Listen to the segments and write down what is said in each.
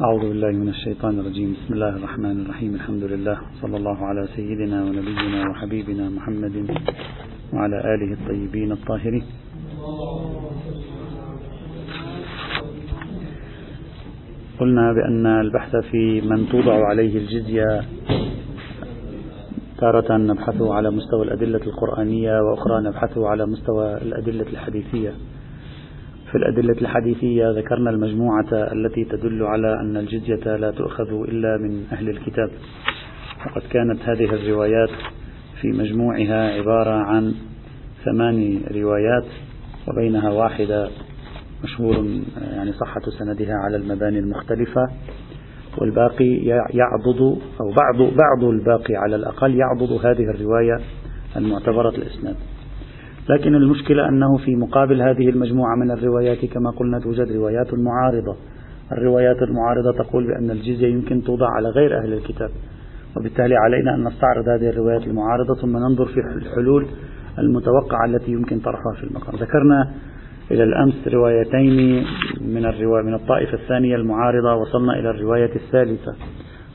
أعوذ بالله من الشيطان الرجيم. بسم الله الرحمن الرحيم. الحمد لله. صلى الله على سيدنا ونبينا وحبيبنا محمد وعلى آله الطيبين الطاهرين. قلنا بأن البحث في من توضع عليه الجزية تارة نبحثه على مستوى الأدلة القرآنية وأخرى نبحثه على مستوى الأدلة الحديثية. في الأدلة الحديثية ذكرنا المجموعة التي تدل على أن الجزية لا تؤخذ إلا من أهل الكتاب. وقد كانت هذه الروايات في مجموعها عبارة عن ثمان روايات وبينها واحدة مشهور يعني صحة سندها على المباني المختلفة والباقي يعضد أو بعض بعض الباقي على الأقل يعضد هذه الرواية المعتبرة الإسناد. لكن المشكلة أنه في مقابل هذه المجموعة من الروايات كما قلنا توجد روايات معارضة. الروايات المعارضة تقول بأن الجزية يمكن توضع على غير أهل الكتاب. وبالتالي علينا أن نستعرض هذه الروايات المعارضة ثم ننظر في الحلول المتوقعة التي يمكن طرحها في المقام. ذكرنا إلى الأمس روايتين من الرواية من الطائفة الثانية المعارضة وصلنا إلى الرواية الثالثة.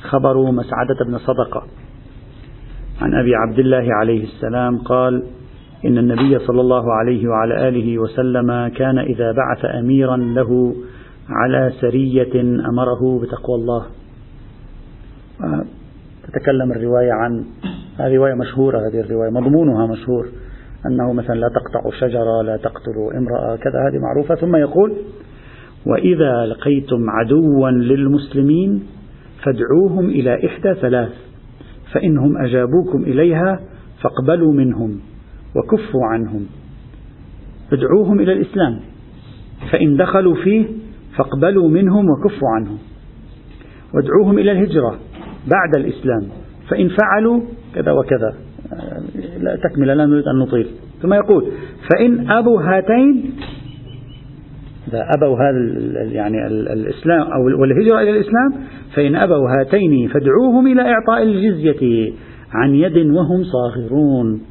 خبر مسعدة بن صدقة. عن أبي عبد الله عليه السلام قال إن النبي صلى الله عليه وعلى آله وسلم كان إذا بعث أميرا له على سرية أمره بتقوى الله. تتكلم الرواية عن هذه رواية مشهورة هذه الرواية مضمونها مشهور أنه مثلا لا تقطع شجرة لا تقتل امرأة كذا هذه معروفة. ثم يقول وإذا لقيتم عدوا للمسلمين فادعوهم إلى إحدى ثلاث فإنهم أجابوكم إليها فاقبلوا منهم. وكفوا عنهم. ادعوهم إلى الإسلام. فإن دخلوا فيه فاقبلوا منهم وكفوا عنهم. وادعوهم إلى الهجرة بعد الإسلام. فإن فعلوا كذا وكذا. لا تكمل لا نريد أن نطيل. ثم يقول فإن أبوا هاتين إذا أبوا هذا يعني الإسلام أو والهجرة إلى الإسلام فإن أبوا هاتين فادعوهم إلى إعطاء الجزية عن يد وهم صاغرون.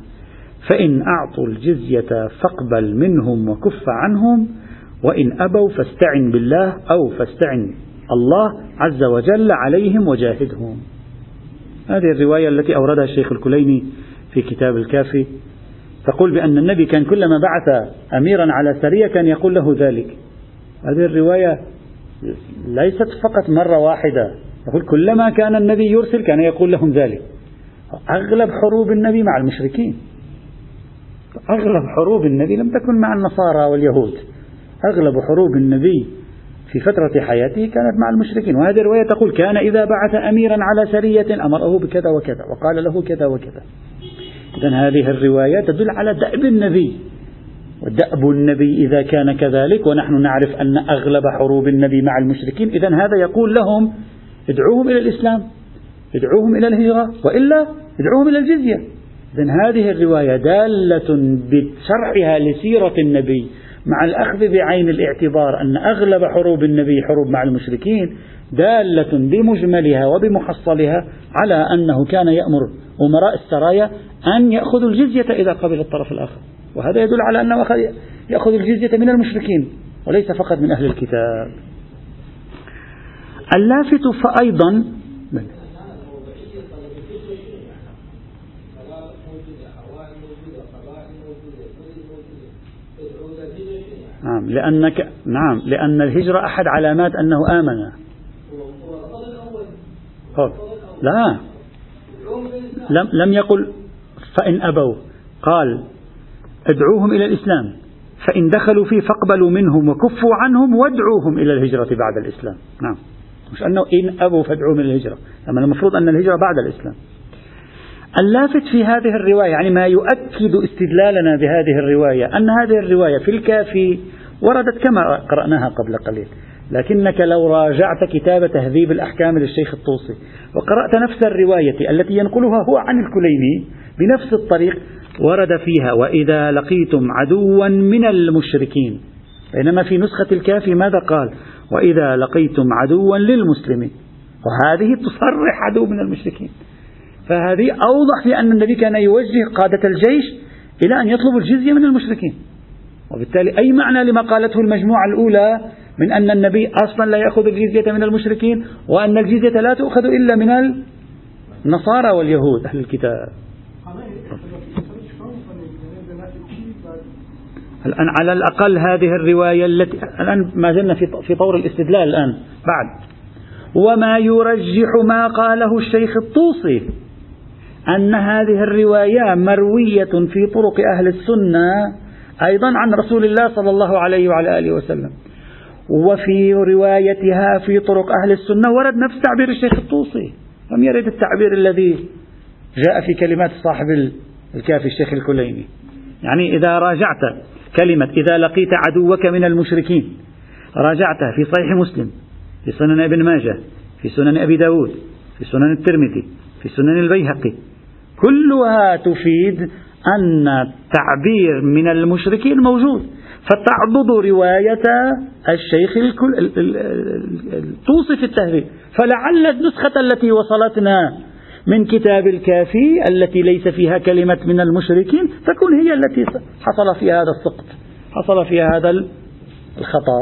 فإن أعطوا الجزية فاقبل منهم وكف عنهم وإن أبوا فاستعن بالله أو فاستعن الله عز وجل عليهم وجاهدهم. هذه الرواية التي أوردها الشيخ الكليني في كتاب الكافي تقول بأن النبي كان كلما بعث أميرا على سرية كان يقول له ذلك. هذه الرواية ليست فقط مرة واحدة. يقول كلما كان النبي يرسل كان يقول لهم ذلك. أغلب حروب النبي مع المشركين. أغلب حروب النبي لم تكن مع النصارى واليهود. أغلب حروب النبي في فترة حياته كانت مع المشركين. وهذه الرواية تقول كان إذا بعث أميرا على سرية أمره بكذا وكذا وقال له كذا وكذا. إذا هذه الرواية تدل على دأب النبي. ودأب النبي إذا كان كذلك ونحن نعرف أن أغلب حروب النبي مع المشركين. إذا هذا يقول لهم ادعوهم إلى الإسلام ادعوهم إلى الهجرة وإلا ادعوهم إلى الجزية. إذا هذه الرواية دالة بشرحها لسيرة النبي مع الأخذ بعين الاعتبار أن أغلب حروب النبي حروب مع المشركين دالة بمجملها وبمحصلها على أنه كان يأمر أمراء السرايا أن يأخذوا الجزية إذا قبل الطرف الآخر. وهذا يدل على أنه يأخذ الجزية من المشركين وليس فقط من أهل الكتاب. اللافت فأيضا نعم لأنك نعم لأن الهجرة أحد علامات أنه آمن. لا. لم لم يقل فإن أبوا. قال ادعوهم إلى الإسلام. فإن دخلوا فيه فاقبلوا منهم وكفوا عنهم وادعوهم إلى الهجرة بعد الإسلام. نعم. مش أنه إن أبوا فادعوهم إلى الهجرة. لما المفروض أن الهجرة بعد الإسلام. اللافت في هذه الرواية يعني ما يؤكد استدلالنا بهذه الرواية أن هذه الرواية في الكافي وردت كما قرأناها قبل قليل. لكنك لو راجعت كتاب تهذيب الأحكام للشيخ الطوسي وقرأت نفس الرواية التي ينقلها هو عن الكليني بنفس الطريق ورد فيها وإذا لقيتم عدوا من المشركين. بينما في نسخة الكافي ماذا قال؟ وإذا لقيتم عدوا للمسلمين. وهذه تصرح عدو من المشركين. فهذه أوضح في أن النبي كان يوجه قادة الجيش إلى أن يطلبوا الجزية من المشركين. وبالتالي أي معنى لما قالته المجموعة الأولى من أن النبي أصلا لا يأخذ الجزية من المشركين وأن الجزية لا تؤخذ إلا من النصارى واليهود أهل الكتاب. الآن على الأقل هذه الرواية التي الآن ما زلنا في في طور الاستدلال الآن بعد. وما يرجح ما قاله الشيخ الطوسي أن هذه الرواية مروية في طرق أهل السنة أيضا عن رسول الله صلى الله عليه وعلى آله وسلم. وفي روايتها في طرق أهل السنة ورد نفس تعبير الشيخ الطوسي. لم يرد التعبير الذي جاء في كلمات صاحب الكافي الشيخ الكليني. يعني إذا راجعت كلمة إذا لقيت عدوك من المشركين راجعتها في صحيح مسلم في سنن ابن ماجه في سنن أبي داود في سنن الترمذي في سنن البيهقي. كلها تفيد أن التعبير من المشركين موجود. فتعضد رواية الشيخ الكل توصف التهذيب. فلعل النسخة التي وصلتنا من كتاب الكافي التي ليس فيها كلمة من المشركين تكون هي التي حصل فيها هذا السقط. حصل فيها هذا الخطأ.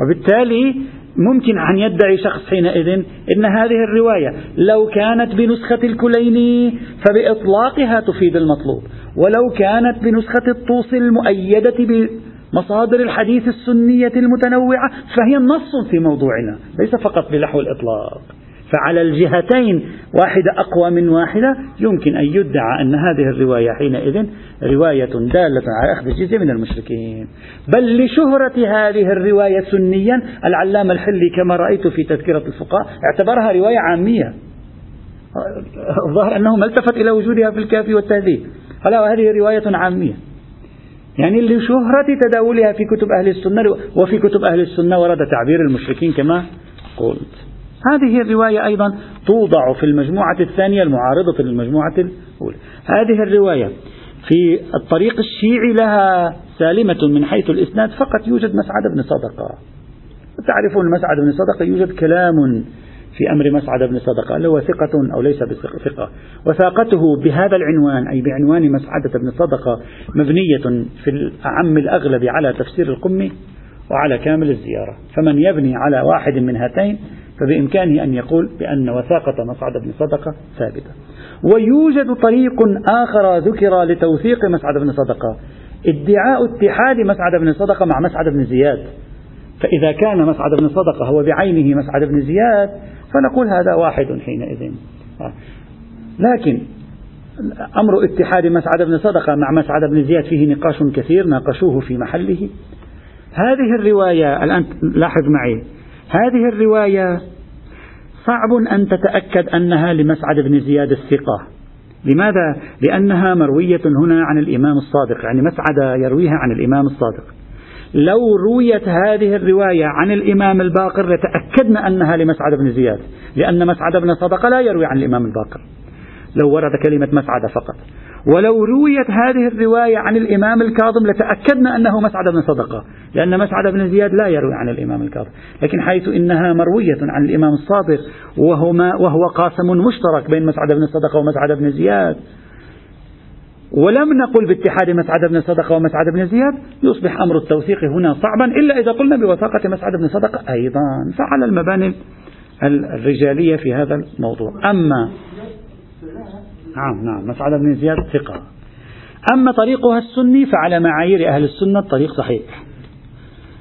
وبالتالي ممكن أن يدعي شخص حينئذ أن هذه الرواية لو كانت بنسخة الكليني فبإطلاقها تفيد المطلوب ولو كانت بنسخة الطوس المؤيدة بمصادر الحديث السنية المتنوعة فهي نص في موضوعنا ليس فقط بلحو الإطلاق. فعلى الجهتين واحدة أقوى من واحدة يمكن أن يدعى أن هذه الرواية حينئذ رواية دالة على أخذ الجزية من المشركين. بل لشهرة هذه الرواية سنيا العلامة الحلي كما رأيت في تذكرة الفقهاء اعتبرها رواية عامية. الظاهر أنه ما التفت إلى وجودها في الكافي والتهذيب. قال هذه رواية عامية. يعني لشهرة تداولها في كتب أهل السنة وفي كتب أهل السنة ورد تعبير المشركين كما قلت. هذه الرواية أيضا توضع في المجموعة الثانية المعارضة للمجموعة الأولى. هذه الرواية في الطريق الشيعي لها سالمة من حيث الإسناد فقط يوجد مسعد بن صدقة. تعرفون مسعد بن صدقة يوجد كلام في أمر مسعد بن صدقة هل هو ثقة أو ليس بثقة. وثاقته بهذا العنوان أي بعنوان مسعدة بن صدقة مبنية في الأعم الأغلب على تفسير القمي وعلى كامل الزيارة. فمن يبني على واحد من هاتين فبإمكانه أن يقول بأن وثاقة مصعد بن صدقة ثابتة. ويوجد طريق آخر ذكر لتوثيق مسعد بن صدقة. ادعاء اتحاد مسعد بن صدقة مع مسعد بن زياد. فإذا كان مسعد بن صدقة هو بعينه مسعد بن زياد فنقول هذا واحد حينئذ. لكن أمر اتحاد مسعد بن صدقة مع مسعد بن زياد فيه نقاش كثير ناقشوه في محله. هذه الرواية الآن لاحظ معي هذه الرواية صعب أن تتأكد أنها لمسعد بن زياد الثقة. لماذا؟ لأنها مروية هنا عن الإمام الصادق يعني مسعد يرويها عن الإمام الصادق. لو رويت هذه الرواية عن الإمام الباقر لتأكدنا أنها لمسعد بن زياد لأن مسعد بن صدقة لا يروي عن الإمام الباقر. لو ورد كلمة مسعد فقط. ولو رويت هذه الرواية عن الإمام الكاظم لتأكدنا أنه مسعد بن صدقة لأن مسعد بن زياد لا يروي عن الإمام الكاظم لكن حيث إنها مروية عن الإمام الصادق وهما وهو قاسم مشترك بين مسعد بن صدقة ومسعد بن زياد. ولم نقل باتحاد مسعد بن صدقة ومسعد بن زياد يصبح أمر التوثيق هنا صعبا إلا إذا قلنا بوثاقة مسعد بن صدقة أيضا فعلى المباني الرجالية في هذا الموضوع. أما نعم نعم. مسعد بن زياد ثقة. أما طريقها السني فعلى معايير أهل السنة الطريق صحيح.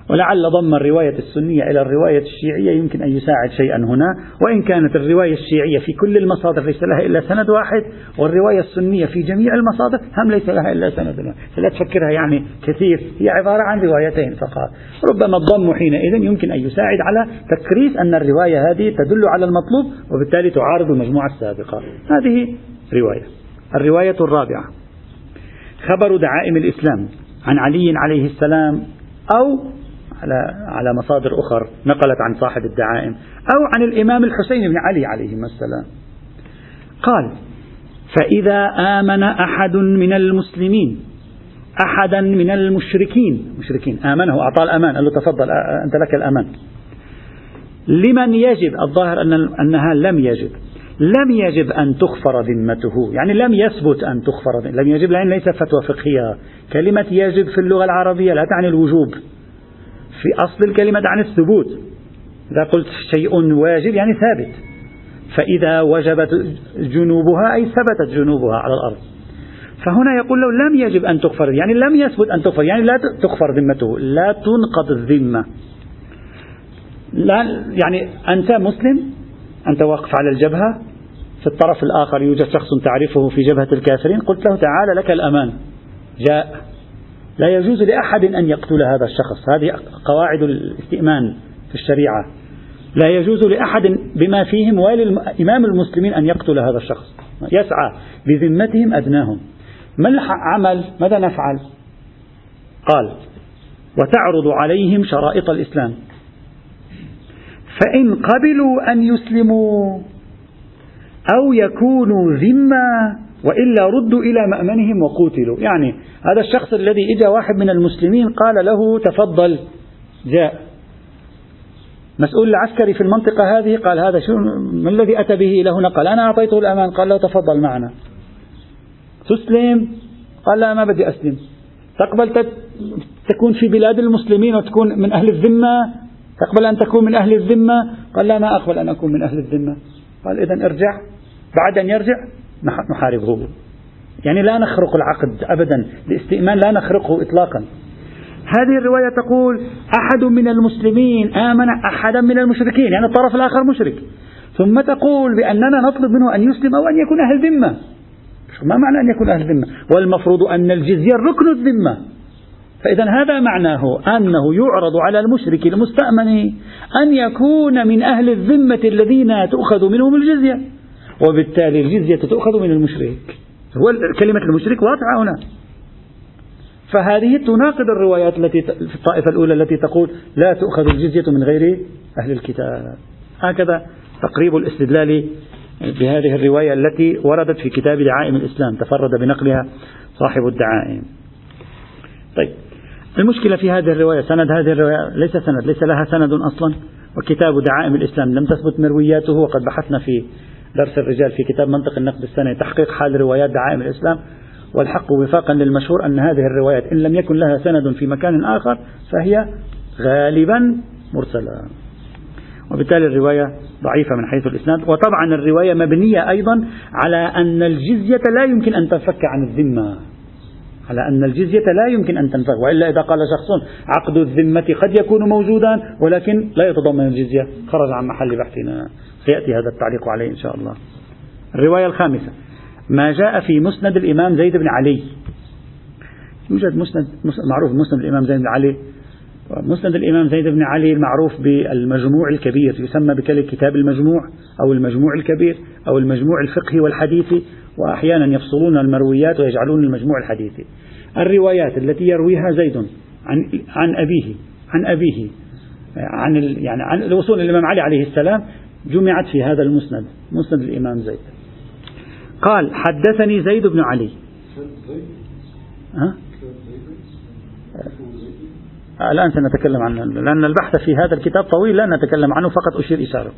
ولعل ضم الرواية السنية إلى الرواية الشيعية يمكن أن يساعد شيئا هنا. وإن كانت الرواية الشيعية في كل المصادر ليس لها إلا سند واحد والرواية السنية في جميع المصادر هم ليس لها إلا سند واحد. فلا تفكرها يعني كثير هي عبارة عن روايتين فقط. ربما الضم حينئذ يمكن أن يساعد على تكريس أن الرواية هذه تدل على المطلوب وبالتالي تعارض المجموعة السابقة. هذه رواية. الرواية الرابعة. خبر دعائم الإسلام عن علي عليه السلام أو على على مصادر أخر نقلت عن صاحب الدعائم أو عن الإمام الحسين بن علي عليه السلام. قال فإذا آمن أحد من المسلمين أحدا من المشركين مشركين آمنه أعطاه الأمان قال له تفضل أنت لك الأمان. لمن يجب الظاهر أن أنها لم يجب. لم يجب أن تغفر ذمته. يعني لم يثبت أن تغفر لم يجب لأن ليس فتوى فقهية. كلمة يجب في اللغة العربية لا تعني الوجوب. في أصل الكلمة عن الثبوت. إذا قلت شيء واجب يعني ثابت. فإذا وجبت جنوبها أي ثبتت جنوبها على الأرض. فهنا يقول له لم يجب أن تغفر يعني لم يثبت أن تغفر يعني لا تغفر ذمته. لا تنقض الذمة. لا يعني أنت مسلم أنت واقف على الجبهة في الطرف الآخر يوجد شخص تعرفه في جبهة الكافرين قلت له تعال لك الأمان. جاء. لا يجوز لأحد أن يقتل هذا الشخص. هذه قواعد الاستئمان في الشريعة. لا يجوز لأحد بما فيهم ولإمام المسلمين أن يقتل هذا الشخص. يسعى بذمتهم أدناهم. ما العمل ماذا نفعل؟ قال وتعرض عليهم شرائط الإسلام. فإن قبلوا أن يسلموا أو يكونوا ذمة وإلا ردوا إلى مأمنهم وقوتلوا يعني هذا الشخص الذي إجا واحد من المسلمين قال له تفضل. جاء. مسؤول العسكري في المنطقة هذه قال هذا شو ما الذي أتى به إلى هنا قال أنا أعطيته الأمان. قال له تفضل معنا. تسلم. قال لا ما بدي أسلم. تقبل تكون في بلاد المسلمين وتكون من أهل الذمة تقبل أن تكون من أهل الذمة؟ قال لا ما أقبل أن أكون من أهل الذمة. قال إذا ارجع. بعد أن يرجع نحاربه يعني لا نخرق العقد أبدا. الاستئمان لا نخرقه إطلاقا. هذه الرواية تقول أحد من المسلمين آمن أحدا من المشركين يعني الطرف الآخر مشرك. ثم تقول بأننا نطلب منه أن يسلم أو أن يكون أهل ذمة. ما معنى أن يكون أهل ذمة؟ والمفروض أن الجزية ركن الذمة. فإذا هذا معناه أنه يعرض على المشرك المستأمن أن يكون من أهل الذمة الذين تؤخذ منهم الجزية وبالتالي الجزية تؤخذ من المشرك. هو كلمة المشرك واضحة هنا. فهذه تناقض الروايات التي في الطائفة الأولى التي تقول لا تؤخذ الجزية من غير أهل الكتاب. هكذا تقريب الاستدلال بهذه الرواية التي وردت في كتاب دعائم الإسلام تفرد بنقلها صاحب الدعائم. طيب. المشكلة في هذه الرواية سند هذه الرواية ليس سند ليس لها سند أصلا. وكتاب دعائم الإسلام لم تثبت مروياته وقد بحثنا في درس الرجال في كتاب منطق النقد السنة تحقيق حال روايات دعائم الإسلام. والحق وفاقا للمشهور أن هذه الروايات إن لم يكن لها سند في مكان آخر فهي غالبا مرسلة. وبالتالي الرواية ضعيفة من حيث الإسناد. وطبعا الرواية مبنية أيضا على أن الجزية لا يمكن أن تنفك عن الذمة. على أن الجزية لا يمكن أن تنفك وإلا إذا قال شخص عقد الذمة قد يكون موجودا ولكن لا يتضمن الجزية. خرج عن محل بحثنا. سيأتي هذا التعليق عليه إن شاء الله. الرواية الخامسة. ما جاء في مسند الإمام زيد بن علي. يوجد مسند معروف مسند الإمام زيد بن علي. مسند الإمام زيد بن علي المعروف بالمجموع الكبير يسمى بكلمة كتاب المجموع أو المجموع الكبير أو المجموع الفقهي والحديثي. وأحيانا يفصلون المرويات ويجعلون المجموع الحديثي. الروايات التي يرويها زيد عن عن أبيه عن أبيه عن يعني عن الوصول الإمام علي عليه السلام جمعت في هذا المسند مسند الإمام زيد. قال حدثني زيد بن علي. ها؟ الآن سنتكلم عنه لأن البحث في هذا الكتاب طويل لا نتكلم عنه فقط أشير إشارة.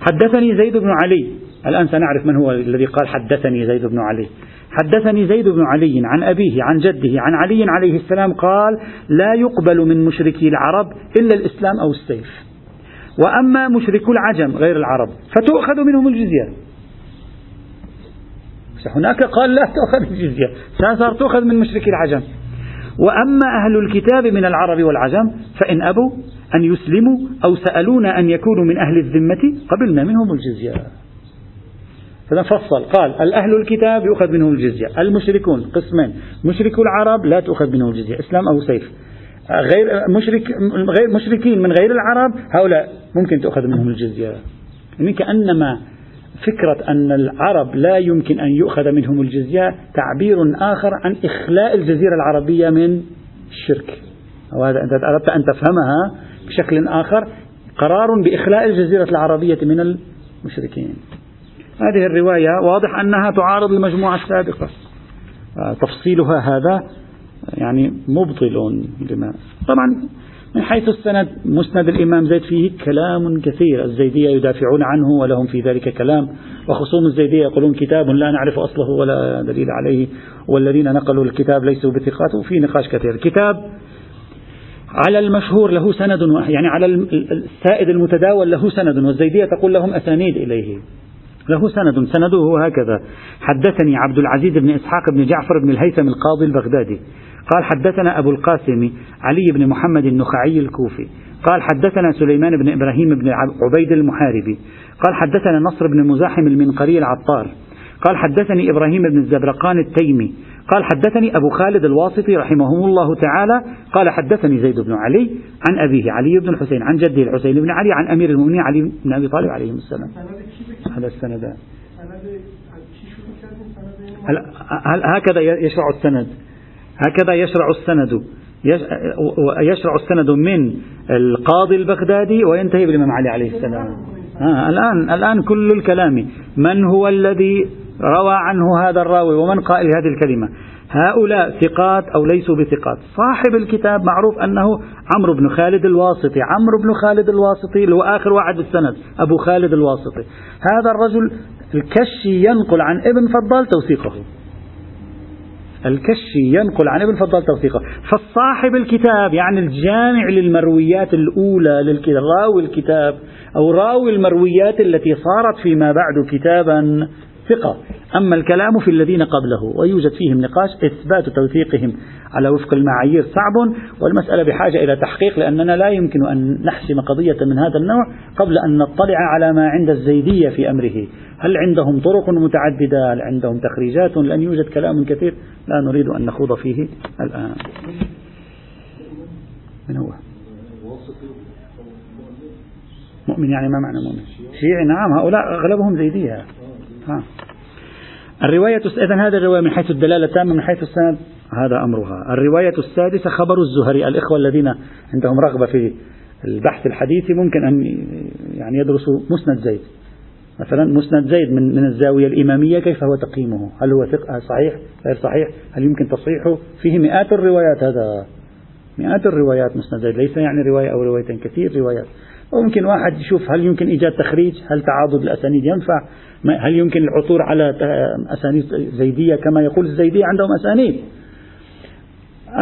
حدثني زيد بن علي. الآن سنعرف من هو الذي قال حدثني زيد بن علي. حدثني زيد بن علي عن أبيه عن جده عن علي عليه السلام قال لا يقبل من مشركي العرب إلا الإسلام أو السيف. وأما مشركو العجم غير العرب فتؤخذ منهم الجزية. هناك قال لا تؤخذ الجزية. صار تؤخذ من مشركي العجم. وأما أهل الكتاب من العرب والعجم فإن أبوا أن يسلموا أو سألونا أن يكونوا من أهل الذمة قبلنا منهم الجزية. فصل قال الأهل الكتاب يؤخذ منهم الجزية المشركون قسمين مشركو العرب لا تؤخذ منهم الجزية إسلام أو سيف. غير مشرك غير مشركين من غير العرب هؤلاء ممكن تؤخذ منهم الجزية. يعني كأنما فكرة أن العرب لا يمكن أن يؤخذ منهم الجزية تعبير آخر عن إخلاء الجزيرة العربية من الشرك. وهذا أنت أردت أن تفهمها بشكل آخر قرار بإخلاء الجزيرة العربية من المشركين. هذه الرواية واضح أنها تعارض المجموعة السابقة. تفصيلها هذا يعني مبطل لما طبعا من حيث السند مسند الإمام زيد فيه كلام كثير. الزيدية يدافعون عنه ولهم في ذلك كلام. وخصوم الزيدية يقولون كتاب لا نعرف أصله ولا دليل عليه والذين نقلوا الكتاب ليسوا بثقات. وفي نقاش كثير. كتاب على المشهور له سند يعني على السائد المتداول له سند. والزيدية تقول لهم أسانيد إليه. له سند سنده هكذا. حدثني عبد العزيز بن إسحاق بن جعفر بن الهيثم القاضي البغدادي. قال حدثنا أبو القاسم علي بن محمد النخعي الكوفي. قال حدثنا سليمان بن إبراهيم بن عبيد المحاربي. قال حدثنا نصر بن مزاحم المنقري العطار. قال حدثني إبراهيم بن الزبرقان التيمي. قال حدثني أبو خالد الواسطي رحمه الله تعالى قال حدثني زيد بن علي عن أبيه علي بن الحسين عن جده الحسين بن علي عن أمير المؤمنين علي بن أبي طالب عليه السلام. هذا السند. هل هكذا يشرع السند. هكذا يشرع السند. يشرع السند من القاضي البغدادي وينتهي بالإمام علي عليه السلام. آه الآن الآن كل الكلام. من هو الذي روى عنه هذا الراوي ومن قائل هذه الكلمة. هؤلاء ثقات أو ليسوا بثقات؟ صاحب الكتاب معروف أنه عمرو بن خالد الواسطي عمرو بن خالد الواسطي اللي هو آخر واحد بالسند أبو خالد الواسطي. هذا الرجل الكشي ينقل عن ابن فضال توثيقه. الكشي ينقل عن ابن فضال توثيقه. فالصاحب الكتاب يعني الجامع للمرويات الأولى للكتاب راوي الكتاب أو راوي المرويات التي صارت فيما بعد كتابا ثقة. أما الكلام في الذين قبله ويوجد فيهم نقاش إثبات توثيقهم على وفق المعايير صعب والمسألة بحاجة إلى تحقيق لأننا لا يمكن أن نحسم قضية من هذا النوع قبل أن نطلع على ما عند الزيدية في أمره. هل عندهم طرق متعددة؟ هل عندهم تخريجات؟ لأن يوجد كلام كثير لا نريد أن نخوض فيه الآن. من هو؟ مؤمن يعني ما معنى مؤمن؟ شيعي؟ نعم هؤلاء أغلبهم زيدية. الرواية إذا هذه الرواية من حيث الدلالة التامة من حيث السند هذا أمرها. الرواية السادسة خبر الزهري. الإخوة الذين عندهم رغبة في البحث الحديثي ممكن أن يعني يدرسوا مسند زيد. مثلا مسند زيد من من الزاوية الإمامية كيف هو تقييمه؟ هل هو ثقة؟ صحيح؟ غير صحيح؟ هل يمكن تصحيحه؟ فيه مئات الروايات هذا. مئات الروايات مسند زيد. ليس يعني رواية أو روايتين كثير روايات. وممكن واحد يشوف هل يمكن إيجاد تخريج هل تعاضد الأسانيد ينفع هل يمكن العثور على أسانيد زيدية كما يقول الزيدية عندهم أسانيد.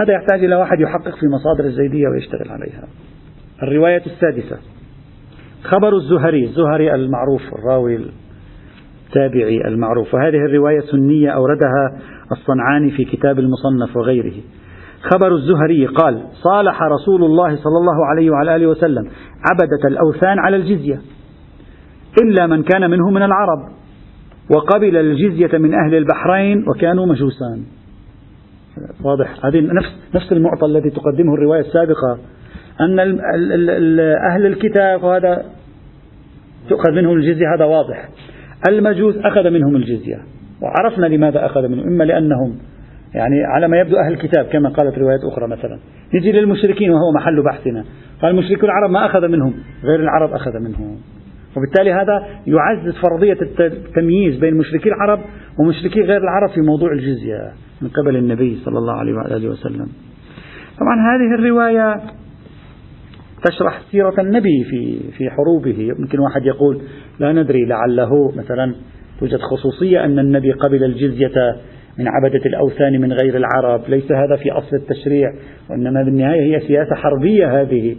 هذا يحتاج إلى واحد يحقق في مصادر الزيدية ويشتغل عليها. الرواية السادسة. خبر الزهري الزهري المعروف الراوي التابعي المعروف. وهذه الرواية سنية أوردها الصنعاني في كتاب المصنف وغيره. خبر الزهري قال صالح رسول الله صلى الله عليه وعلى آله وسلم عبدة الأوثان على الجزية. إلا من كان منه من العرب وقبل الجزية من أهل البحرين وكانوا مجوسان. واضح. هذه نفس نفس المعطى الذي تقدمه الرواية السابقة أن أهل الكتاب وهذا تؤخذ منهم الجزية هذا واضح. المجوس أخذ منهم الجزية وعرفنا لماذا أخذ منهم إما لأنهم يعني على ما يبدو أهل الكتاب كما قالت روايات أخرى مثلا. نجي للمشركين وهو محل بحثنا. قال المشركون العرب ما أخذ منهم غير العرب أخذ منهم. وبالتالي هذا يعزز فرضية التمييز بين مشركي العرب ومشركي غير العرب في موضوع الجزية من قبل النبي صلى الله عليه وآله وسلم. طبعا هذه الرواية تشرح سيرة النبي في في حروبه. يمكن واحد يقول لا ندري لعله مثلا توجد خصوصية أن النبي قبل الجزية من عبدة الأوثان من غير العرب. ليس هذا في أصل التشريع وإنما بالنهاية هي سياسة حربية هذه.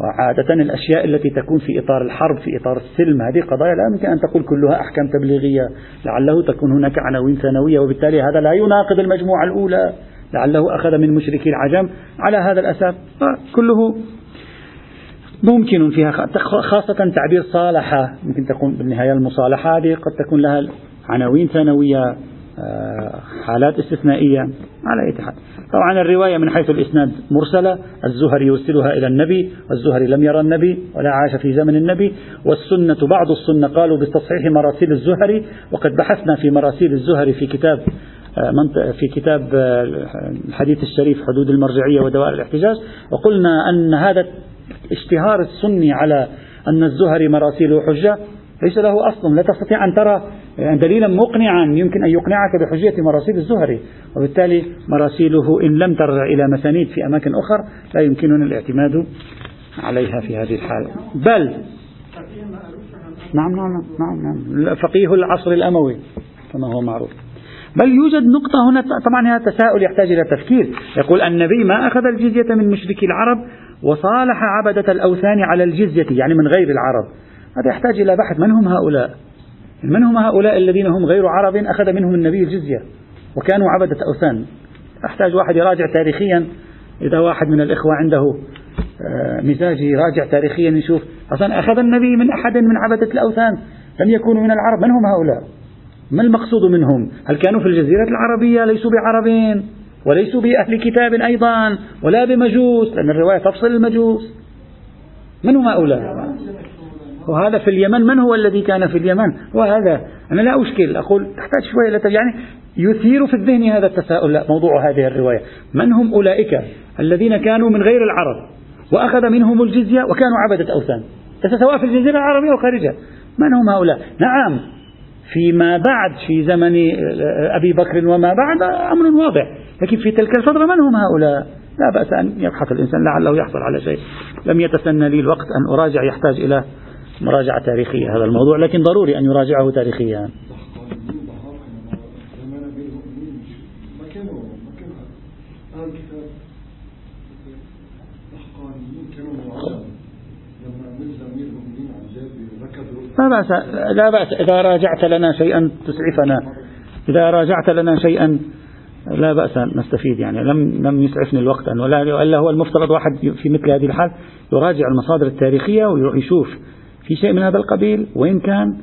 وعادة الأشياء التي تكون في إطار الحرب في إطار السلم هذه قضايا لا يمكن أن تقول كلها أحكام تبليغية. لعله تكون هناك عناوين ثانوية وبالتالي هذا لا يناقض المجموعة الأولى. لعله أخذ من مشركي العجم على هذا الأساس. كله ممكن فيها خاصة تعبير صالحة. ممكن تكون بالنهاية المصالحة هذه قد تكون لها عناوين ثانوية. حالات استثنائية على أي حال. طبعا الرواية من حيث الإسناد مرسلة. الزهري يرسلها إلى النبي والزهري لم يرى النبي ولا عاش في زمن النبي. والسنة بعض السنة قالوا بتصحيح مراسيل الزهري. وقد بحثنا في مراسيل الزهري في كتاب آه، في كتاب آه، الحديث الشريف حدود المرجعية ودوائر الاحتجاج وقلنا أن هذا اشتهار السني على أن الزهري مراسيله حجة. ليس له أصل. لا تستطيع أن ترى دليلا مقنعا يمكن أن يقنعك بحجية مراسيل الزهري. وبالتالي مراسيله إن لم ترجع إلى مسانيد في أماكن أخرى لا يمكننا الاعتماد عليها في هذه الحالة. بل نعم نعم نعم, نعم. فقيه العصر الأموي كما هو معروف. بل يوجد نقطة هنا طبعا هذا تساؤل يحتاج إلى تفكير. يقول النبي ما أخذ الجزية من مشركي العرب وصالح عبدة الأوثان على الجزية يعني من غير العرب. هذا يحتاج إلى بحث. من هم هؤلاء؟ من هم هؤلاء الذين هم غير عرب؟ أخذ منهم النبي الجزية وكانوا عبدة أوثان. أحتاج واحد يراجع تاريخيا. إذا واحد من الإخوة عنده آه، مزاج يراجع تاريخيا يشوف أصلا أخذ النبي من أحد من عبدة الأوثان. لم يكونوا من العرب. من هم هؤلاء؟ ما المقصود منهم؟ هل كانوا في الجزيرة العربية؟ ليسوا بعربين وليسوا بأهل كتاب أيضا ولا بمجوس لأن الرواية تفصل المجوس. من هم هؤلاء؟ وهذا في اليمن من هو الذي كان في اليمن؟ وهذا أنا لا أشكل أقول تحتاج شوية يعني يثير في الذهن هذا التساؤل موضوع هذه الرواية. من هم أولئك الذين كانوا من غير العرب؟ وأخذ منهم الجزية وكانوا عبدة أوثان. سواء في الجزيرة العربية أو خارجها من هم هؤلاء؟ نعم فيما بعد في زمن أبي بكر وما بعد أمر واضح. لكن في تلك الفترة من هم هؤلاء؟ لا بأس أن يبحث الإنسان لعله يحصل على شيء. لم يتسنى لي الوقت أن أراجع يحتاج إلى مراجعة تاريخية هذا الموضوع لكن ضروري أن يراجعه تاريخيا. لا بأس لا بأس إذا راجعت لنا شيئا تسعفنا. إذا راجعت لنا شيئا لا بأس نستفيد يعني لم لم يسعفني الوقت أن ولا إلا هو المفترض واحد في مثل هذه الحال يراجع المصادر التاريخية ويروح يشوف في شيء من هذا القبيل؟ وين كان؟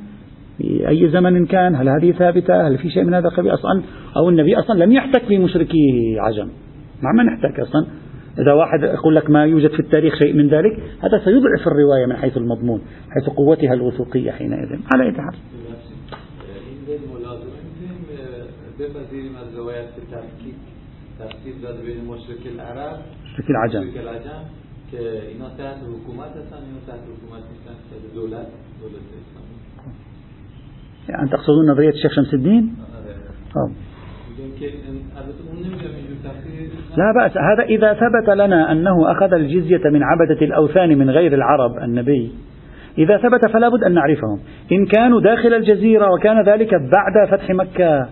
في أي زمن كان؟ هل هذه ثابتة؟ هل في شيء من هذا القبيل أصلا؟ أو النبي أصلا لم يحتك بمشركي عجم. مع من احتك أصلا؟ إذا واحد يقول لك ما يوجد في التاريخ شيء من ذلك هذا سيضعف الرواية من حيث المضمون حيث قوتها الوثوقية حينئذ. على أي حال. بپذیریم از روایت تفسیر داده بین مشرک العرب. مشرک العجم. که اینا تحت حکومت هستن اینا تحت حکومت نیستن. تحت دولت دولت اسلامی. يعني تقصدون نظرية الشيخ شمس الدين؟ آه. لا بأس. هذا إذا ثبت لنا أنه أخذ الجزية من عبدة الأوثان من غير العرب النبي. إذا ثبت فلا بد أن نعرفهم. إن كانوا داخل الجزيرة وكان ذلك بعد فتح مكة.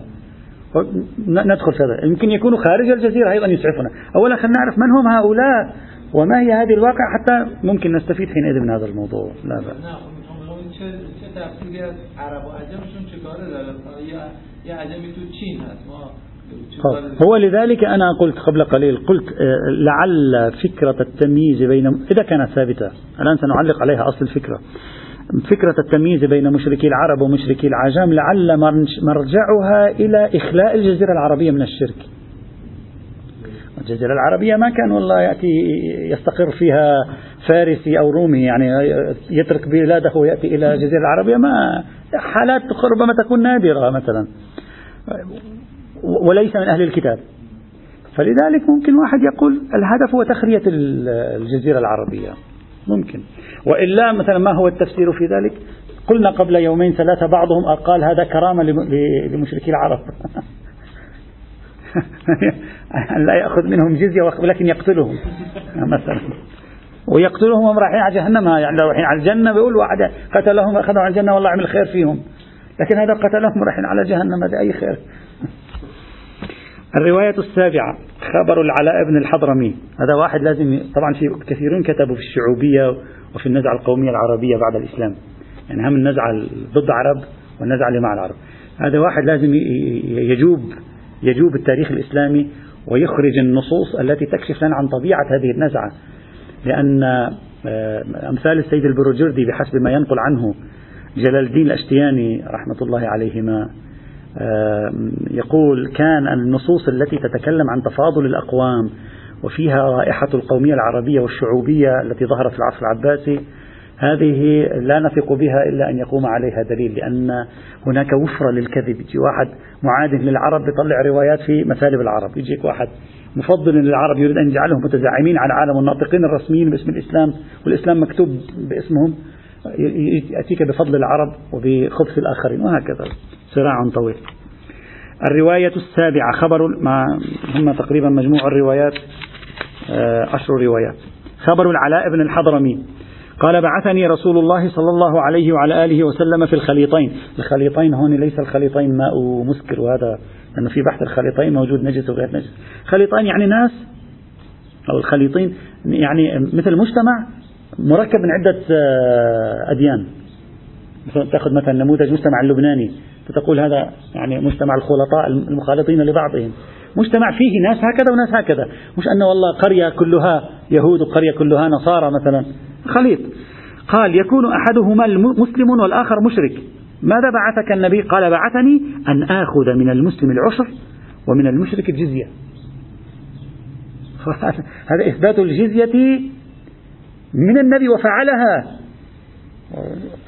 ندخل في هذا. يمكن يكونوا خارج الجزيرة أيضا يسعفنا. أولا خلينا نعرف من هم هؤلاء. وما هي هذه الواقع حتى ممكن نستفيد حينئذ من هذا الموضوع. لا بأس. هو لذلك أنا قلت قبل قليل قلت آه، لعل فكرة التمييز بين إذا كانت ثابتة. الآن سنعلق عليها أصل الفكرة. فكرة التمييز بين مشركي العرب ومشركي العجم لعل مرجعها إلى إخلاء الجزيرة العربية من الشرك. الجزيرة العربية ما كان والله يأتي يستقر فيها فارسي أو رومي يعني يترك بلاده ويأتي إلى الجزيرة العربية. ما حالات ربما تكون نادرة مثلا. وليس من أهل الكتاب. فلذلك ممكن واحد يقول الهدف هو تخرية الجزيرة العربية. ممكن. وإلا مثلا ما هو التفسير في ذلك؟ قلنا قبل يومين ثلاثة بعضهم قال هذا كرامة لمشركي العرب. لا يأخذ منهم جزية ولكن يقتلهم مثلا. ويقتلهم وهم رايحين على جهنم يعني لو رايحين على الجنة بيقول واحد قتلهم أخذوا على الجنة والله عمل خير فيهم. لكن هذا قتلهم رايحين على جهنم هذا أي خير؟ الرواية السابعة خبر العلاء بن الحضرمي. هذا واحد لازم طبعا في كثيرون كتبوا في الشعوبية وفي النزعة القومية العربية بعد الإسلام. يعني هم النزعة ضد العرب والنزعة اللي مع العرب. هذا واحد لازم يجوب يجوب التاريخ الإسلامي ويخرج النصوص التي تكشف لنا عن طبيعة هذه النزعة. لأن آه، أمثال السيد البروجردي بحسب ما ينقل عنه جلال الدين الأشتياني رحمة الله عليهما يقول كان النصوص التي تتكلم عن تفاضل الأقوام وفيها رائحة القومية العربية والشعوبية التي ظهرت في العصر العباسي هذه لا نثق بها إلا أن يقوم عليها دليل لأن هناك وفرة للكذب. يجي واحد معاد للعرب بيطلع روايات في مثالب العرب. يجيك واحد مفضل للعرب يريد أن يجعلهم متزعمين على العالم والناطقين الرسميين باسم الإسلام والإسلام مكتوب باسمهم يأتيك بفضل العرب وبخبث الآخرين وهكذا. صراع طويل. الرواية السابعة خبر ما هم تقريبا مجموع الروايات آه، عشر روايات. خبر العلاء بن الحضرمي. قال بعثني رسول الله صلى الله عليه وعلى آله وسلم في الخليطين. الخليطين هون ليس الخليطين ماء مسكر وهذا لأنه في بحث الخليطين موجود نجس وغير نجس. خليطين يعني ناس أو الخليطين يعني مثل مجتمع مركب من عدة آه، أديان. تأخذ مثلا نموذج مجتمع اللبناني فتقول هذا يعني مجتمع الخلطاء المخالطين لبعضهم. مجتمع فيه ناس هكذا وناس هكذا. مش أنه والله قرية كلها يهود وقرية كلها نصارى مثلا. خليط. قال يكون أحدهما مسلم والآخر مشرك. ماذا بعثك النبي؟ قال بعثني أن آخذ من المسلم العشر ومن المشرك الجزية. هذا إثبات الجزية من النبي وفعلها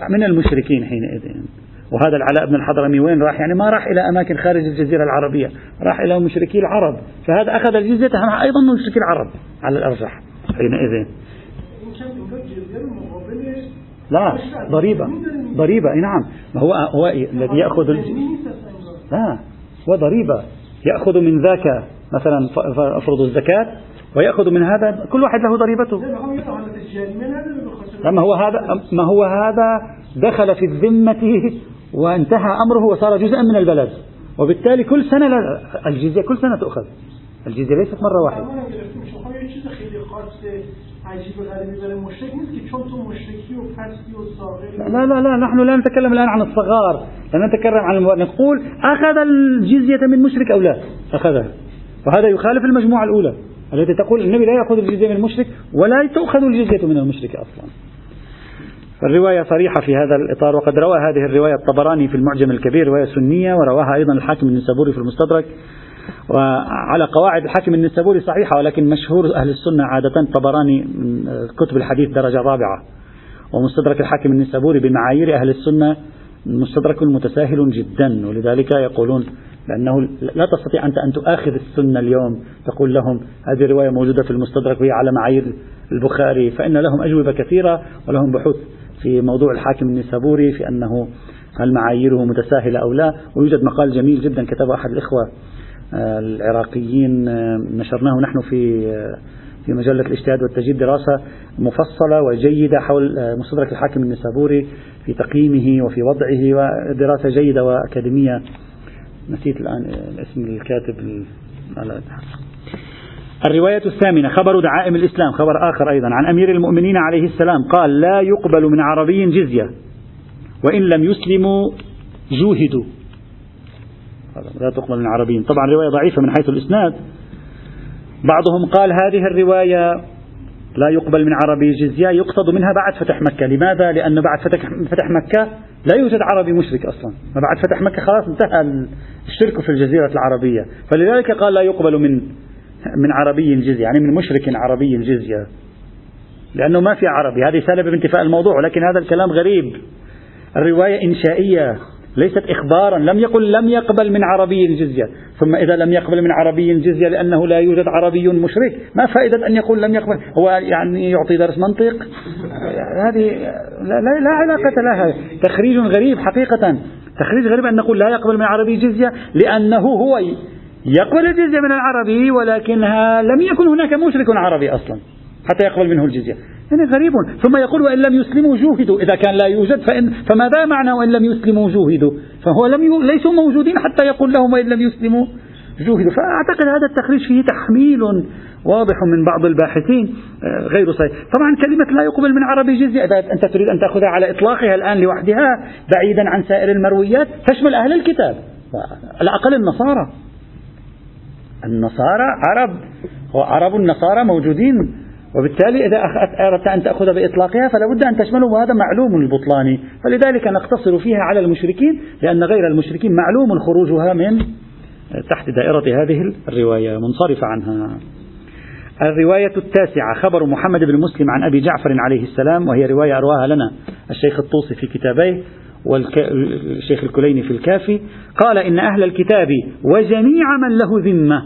من المشركين حينئذ. وهذا العلاء بن الحضرمي وين راح؟ يعني ما راح إلى أماكن خارج الجزيرة العربية راح إلى مشركي العرب. فهذا أخذ الجزية أيضا من مشركي العرب على الأرجح حينئذ. لا ضريبة ضريبة نعم. ما هو هو الذي يأخذ لا هو ضريبة. يأخذ من ذاك مثلا أفرض الزكاة ويأخذ من هذا كل واحد له ضريبته. ما هو هذا ما هو هذا دخل في الذمة وانتهى أمره وصار جزءا من البلد. وبالتالي كل سنة الجزية كل سنة تؤخذ. الجزية ليست مرة واحدة. لا لا لا نحن لا نتكلم الآن عن الصغار لا نتكلم عن المو... نقول أخذ الجزية من مشرك أو لا؟ أخذها. وهذا يخالف المجموعة الأولى التي تقول النبي لا يأخذ الجزية من المشرك ولا تؤخذ الجزية من المشرك أصلا. الرواية صريحة في هذا الإطار وقد روى هذه الرواية الطبراني في المعجم الكبير رواية سنية ورواها أيضا الحاكم النسابوري في المستدرك. وعلى قواعد الحاكم النسابوري صحيحة ولكن مشهور أهل السنة عادة الطبراني من كتب الحديث درجة رابعة. ومستدرك الحاكم النسابوري بمعايير أهل السنة مستدرك متساهل جدا ولذلك يقولون لأنه لا تستطيع أنت أن تؤاخذ السنة اليوم تقول لهم هذه الرواية موجودة في المستدرك وهي على معايير البخاري فإن لهم أجوبة كثيرة ولهم بحوث في موضوع الحاكم النسابوري في أنه هل معاييره متساهلة أو لا ويوجد مقال جميل جدا كتبه أحد الإخوة آه، العراقيين آه، نشرناه نحن في آه، في مجلة الاجتهاد والتجديد دراسة مفصلة وجيدة حول مستدرك الحاكم النسابوري في تقييمه وفي وضعه ودراسة جيدة وأكاديمية. نسيت الآن اسم الكاتب الرواية الثامنة خبر دعائم الإسلام خبر آخر أيضا عن أمير المؤمنين عليه السلام قال لا يقبل من عربي جزية وإن لم يسلموا جوهدوا. لا تقبل من عربي. طبعا رواية ضعيفة من حيث الإسناد. بعضهم قال هذه الرواية لا يقبل من عربي جزية يقصد منها بعد فتح مكة. لماذا؟ لأن بعد فتح مكة لا يوجد عربي مشرك أصلا. بعد فتح مكة خلاص انتهى الشرك في الجزيرة العربية. فلذلك قال لا يقبل من من عربي جزية يعني من مشرك عربي جزية لأنه ما في عربي. هذه سبب انتفاء الموضوع ولكن هذا الكلام غريب. الرواية إنشائية ليست إخبارا لم يقل لم يقبل من عربي جزية ثم إذا لم يقبل من عربي جزية لأنه لا يوجد عربي مشرك. ما فائدة أن يقول لم يقبل؟ هو يعني يعطي درس منطق؟ هذه لا, لا, لا علاقة لها. تخريج غريب حقيقة. تخريج غريب أن نقول لا يقبل من عربي جزية لأنه هو يقبل الجزية من العربي ولكنها لم يكن هناك مشرك عربي أصلا حتى يقبل منه الجزية. يعني غريب. ثم يقول وإن لم يسلموا جوهدوا. إذا كان لا يوجد فإن فماذا معنى وإن لم يسلموا جوهدوا؟ فهو لم ي... ليسوا موجودين حتى يقول لهم وإن لم يسلموا جوهدوا. فأعتقد هذا التخريج فيه تحميل واضح من بعض الباحثين آه، غير صحيح. طبعا كلمة لا يقبل من عربي جزية إذا أنت تريد أن تأخذها على إطلاقها الآن لوحدها بعيدا عن سائر المرويات تشمل أهل الكتاب على الأقل النصارى. النصارى عرب. وعرب النصارى موجودين وبالتالي إذا أردت أن تأخذ بإطلاقها فلا بد أن تشمله وهذا معلوم البطلان فلذلك نقتصر فيها على المشركين لأن غير المشركين معلوم خروجها من تحت دائرة هذه الرواية منصرفة عنها. الرواية التاسعة خبر محمد بن مسلم عن أبي جعفر عليه السلام وهي رواية أرواها لنا الشيخ الطوسي في كتابيه. والشيخ الكليني في الكافي قال إن أهل الكتاب وجميع من له ذمة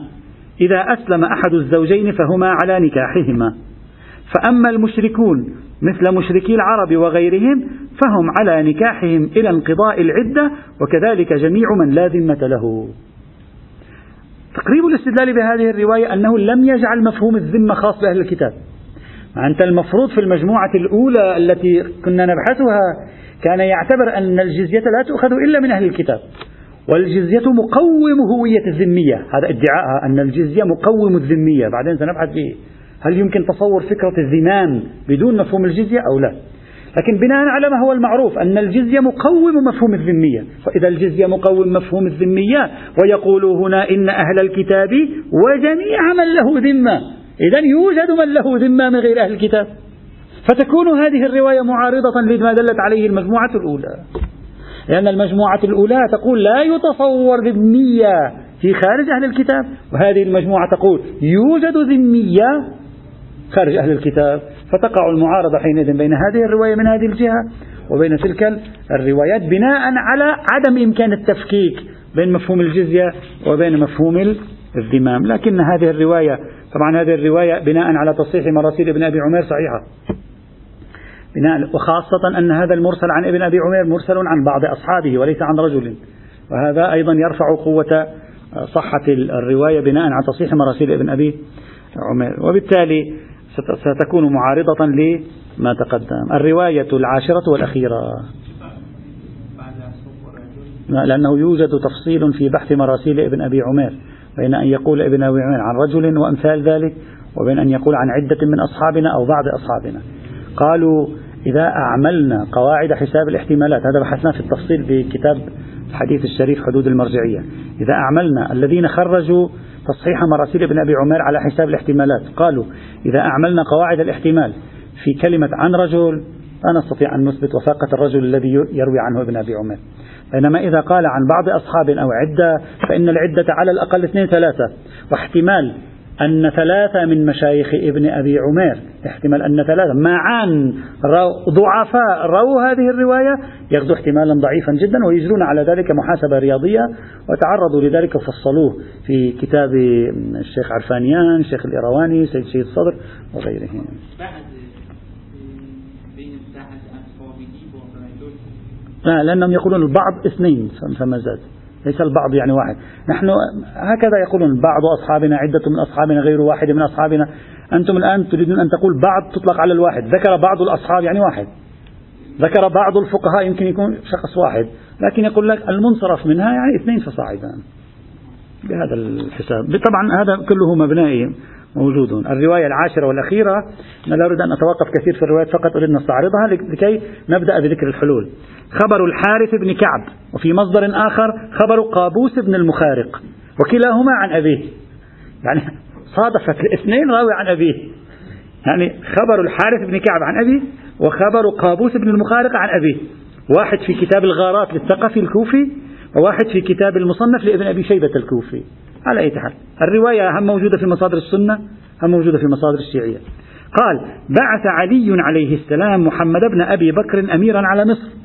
إذا أسلم أحد الزوجين فهما على نكاحهما. فأما المشركون مثل مشركي العرب وغيرهم فهم على نكاحهم إلى انقضاء العدة وكذلك جميع من لا ذمة له. تقريب الاستدلال بهذه الرواية أنه لم يجعل مفهوم الذمة خاص بأهل الكتاب. أنت المفروض في المجموعة الأولى التي كنا نبحثها كان يعتبر أن الجزية لا تؤخذ إلا من أهل الكتاب والجزية مقوم هوية الذمية. هذا ادعاءها أن الجزية مقوم الذمية. بعدين سنبحث فيه. هل يمكن تصور فكرة الذمام بدون مفهوم الجزية أو لا؟ لكن بناء على ما هو المعروف أن الجزية مقوم مفهوم الذمية. فإذا الجزية مقوم مفهوم الذمية ويقول هنا إن أهل الكتاب وجميع من له ذمة. إذا يوجد من له ذمة من غير أهل الكتاب. فتكون هذه الرواية معارضة لما دلت عليه المجموعة الأولى. لأن المجموعة الأولى تقول لا يتصور ذمية في خارج أهل الكتاب وهذه المجموعة تقول يوجد ذمية خارج أهل الكتاب فتقع المعارضة حينئذ بين هذه الرواية من هذه الجهة وبين تلك الروايات بناء على عدم إمكان التفكيك بين مفهوم الجزية وبين مفهوم الذمام. لكن هذه الرواية طبعا هذه الرواية بناء على تصحيح مراسيل ابن أبي عمير صحيحة. بناء وخاصة أن هذا المرسل عن ابن أبي عمير مرسل عن بعض أصحابه وليس عن رجل. وهذا أيضا يرفع قوة صحة الرواية بناء على تصحيح مراسيل ابن أبي عمير. وبالتالي ستكون معارضة لما تقدم. الرواية العاشرة والأخيرة. لأنه يوجد تفصيل في بحث مراسيل ابن أبي عمير بين أن يقول ابن أبي عمير عن رجل وأمثال ذلك وبين أن يقول عن عدة من أصحابنا أو بعض أصحابنا. قالوا إذا أعملنا قواعد حساب الاحتمالات هذا بحثناه في التفصيل بكتاب الحديث الشريف حدود المرجعية. إذا أعملنا الذين خرجوا تصحيح مراسيل ابن أبي عمير على حساب الاحتمالات. قالوا إذا أعملنا قواعد الاحتمال في كلمة عن رجل لا نستطيع أن نثبت وثاقة الرجل الذي يروي عنه ابن أبي عمير. بينما إذا قال عن بعض أصحاب أو عدة فإن العدة على الأقل اثنين ثلاثة. واحتمال أن ثلاثة من مشايخ ابن أبي عمير احتمال أن ثلاثة معا ضعفاء رووا هذه الرواية ياخذوا احتمالا ضعيفا جدا ويجرون على ذلك محاسبة رياضية وتعرضوا لذلك وفصلوه في كتاب الشيخ عرفانيان الشيخ الإيرواني سيد سيد الصدر وغيرهم. لا لأنهم يقولون البعض اثنين فما زاد. ليس البعض يعني واحد. نحن هكذا يقولون بعض أصحابنا عدة من أصحابنا غير واحد من أصحابنا. أنتم الآن تريدون أن تقول بعض تطلق على الواحد. ذكر بعض الأصحاب يعني واحد. ذكر بعض الفقهاء يمكن يكون شخص واحد. لكن يقول لك المنصرف منها يعني اثنين فصاعدا بهذا الحساب. طبعا هذا كله مبنائي موجود. الرواية العاشرة والأخيرة أنا لا أريد أن أتوقف كثير في الروايات فقط أريد أن نستعرضها لكي نبدأ بذكر الحلول. خبر الحارث بن كعب وفي مصدر آخر خبر قابوس بن المخارق وكلاهما عن أبيه. يعني صادفت الاثنين راوي عن أبيه. يعني خبر الحارث بن كعب عن أبيه وخبر قابوس بن المخارق عن أبيه. واحد في كتاب الغارات للثقفي الكوفي وواحد في كتاب المصنف لابن أبي شيبة الكوفي. على أي حال الرواية هم موجودة في مصادر السنة هم موجودة في مصادر الشيعية. قال بعث علي عليه السلام محمد بن أبي بكر أميرا على مصر.